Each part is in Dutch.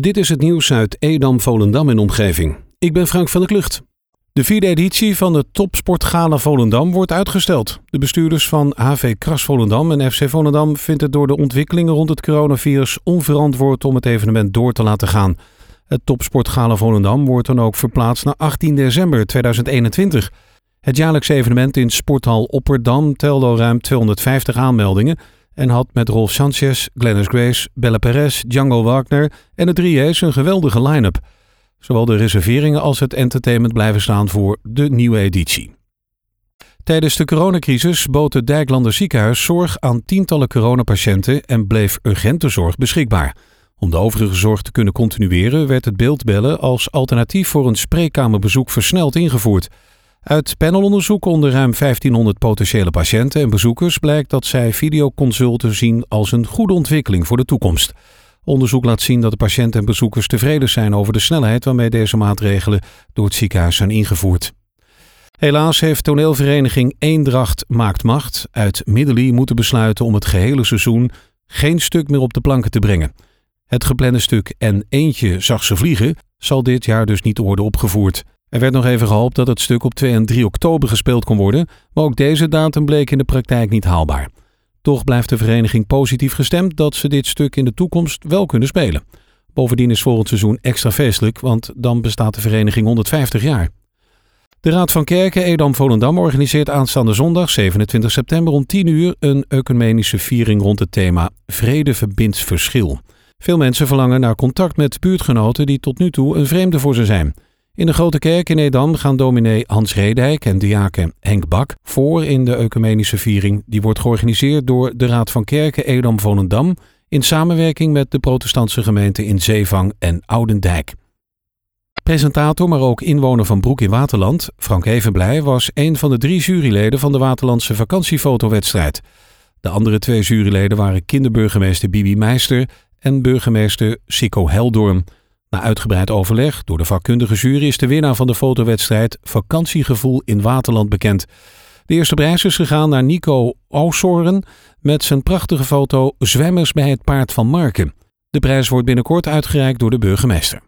Dit is het nieuws uit Edam, Volendam en omgeving. Ik ben Frank van der Klucht. De vierde editie van de Topsportgala Volendam wordt uitgesteld. De bestuurders van HV Kras Volendam en FC Volendam vinden het door de ontwikkelingen rond het coronavirus onverantwoord om het evenement door te laten gaan. Het Topsportgala Volendam wordt dan ook verplaatst naar 18 december 2021. Het jaarlijkse evenement in Sporthal Opperdam telde al ruim 250 aanmeldingen en had met Rolf Sanchez, Glennis Grace, Bella Perez, Django Wagner en de 3A's een geweldige line-up. Zowel de reserveringen als het entertainment blijven staan voor de nieuwe editie. Tijdens de coronacrisis bood het Dijklander ziekenhuis zorg aan tientallen coronapatiënten en bleef urgente zorg beschikbaar. Om de overige zorg te kunnen continueren werd het beeldbellen als alternatief voor een spreekkamerbezoek versneld ingevoerd. Uit panelonderzoek onder ruim 1500 potentiële patiënten en bezoekers blijkt dat zij videoconsulten zien als een goede ontwikkeling voor de toekomst. Onderzoek laat zien dat de patiënten en bezoekers tevreden zijn over de snelheid waarmee deze maatregelen door het ziekenhuis zijn ingevoerd. Helaas heeft toneelvereniging Eendracht Maakt Macht uit Middelie moeten besluiten om het gehele seizoen geen stuk meer op de planken te brengen. Het geplande stuk En Eentje zag ze vliegen zal dit jaar dus niet worden opgevoerd. Er werd nog even gehoopt dat het stuk op 2 en 3 oktober gespeeld kon worden, maar ook deze datum bleek in de praktijk niet haalbaar. Toch blijft de vereniging positief gestemd dat ze dit stuk in de toekomst wel kunnen spelen. Bovendien is volgend seizoen extra feestelijk, want dan bestaat de vereniging 150 jaar. De Raad van Kerken Edam-Volendam organiseert aanstaande zondag 27 september om 10 uur een ecumenische viering rond het thema Vrede verbindt verschil. Veel mensen verlangen naar contact met buurtgenoten die tot nu toe een vreemde voor ze zijn. In de Grote Kerk in Edam gaan dominee Hans Redijk en diaken Henk Bak voor in de ecumenische viering. Die wordt georganiseerd door de Raad van Kerken Edam-Volendam in samenwerking met de protestantse gemeenten in Zeevang en Oudendijk. Presentator, maar ook inwoner van Broek in Waterland, Frank Evenblij, was een van de drie juryleden van de Waterlandse vakantiefotowedstrijd. De andere twee juryleden waren kinderburgemeester Bibi Meister en burgemeester Sico Heldorm. Na uitgebreid overleg door de vakkundige jury is de winnaar van de fotowedstrijd Vakantiegevoel in Waterland bekend. De eerste prijs is gegaan naar Nico Oosoren met zijn prachtige foto Zwemmers bij het paard van Marken. De prijs wordt binnenkort uitgereikt door de burgemeester.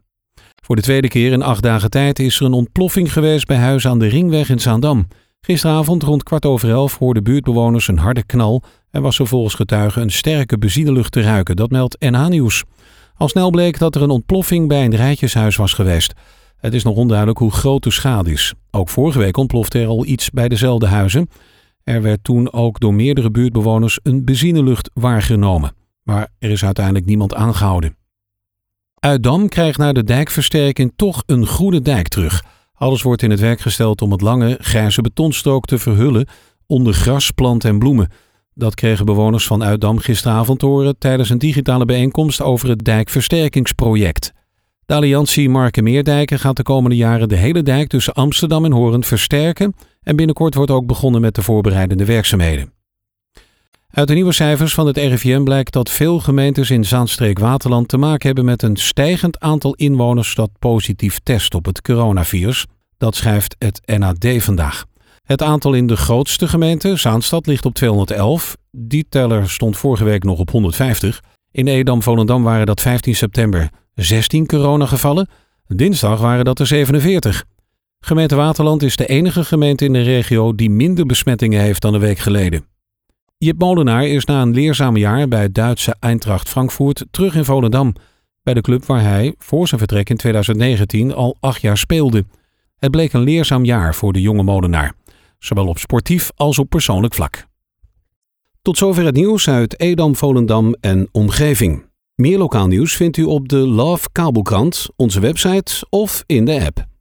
Voor de tweede keer in acht dagen tijd is er een ontploffing geweest bij huizen aan de Ringweg in Zaandam. Gisteravond rond kwart over elf hoorden buurtbewoners een harde knal en was er volgens getuigen een sterke benzinelucht te ruiken. Dat meldt NH Nieuws. Al snel bleek dat er een ontploffing bij een rijtjeshuis was geweest. Het is nog onduidelijk hoe groot de schade is. Ook vorige week ontplofte er al iets bij dezelfde huizen. Er werd toen ook door meerdere buurtbewoners een benzinelucht waargenomen. Maar er is uiteindelijk niemand aangehouden. Uitdam krijgt na de dijkversterking toch een groene dijk terug. Alles wordt in het werk gesteld om het lange, grijze betonstrook te verhullen onder gras, plant en bloemen. Dat kregen bewoners van Uitdam gisteravond horen tijdens een digitale bijeenkomst over het dijkversterkingsproject. De alliantie Marken-Meerdijken gaat de komende jaren de hele dijk tussen Amsterdam en Hoorn versterken en binnenkort wordt ook begonnen met de voorbereidende werkzaamheden. Uit de nieuwe cijfers van het RIVM blijkt dat veel gemeentes in Zaanstreek-Waterland te maken hebben met een stijgend aantal inwoners dat positief test op het coronavirus. Dat schrijft het NAD vandaag. Het aantal in de grootste gemeente, Zaanstad, ligt op 211. Die teller stond vorige week nog op 150. In Edam-Volendam waren dat 15 september 16 coronagevallen. Dinsdag waren dat er 47. Gemeente Waterland is de enige gemeente in de regio die minder besmettingen heeft dan een week geleden. Jip Molenaar is na een leerzaam jaar bij het Duitse Eintracht Frankfurt terug in Volendam. Bij de club waar hij voor zijn vertrek in 2019 al acht jaar speelde. Het bleek een leerzaam jaar voor de jonge Molenaar zowel op sportief als op persoonlijk vlak. Tot zover het nieuws uit Edam, Volendam en omgeving. Meer lokaal nieuws vindt u op de Love Kabelkrant, onze website of in de app.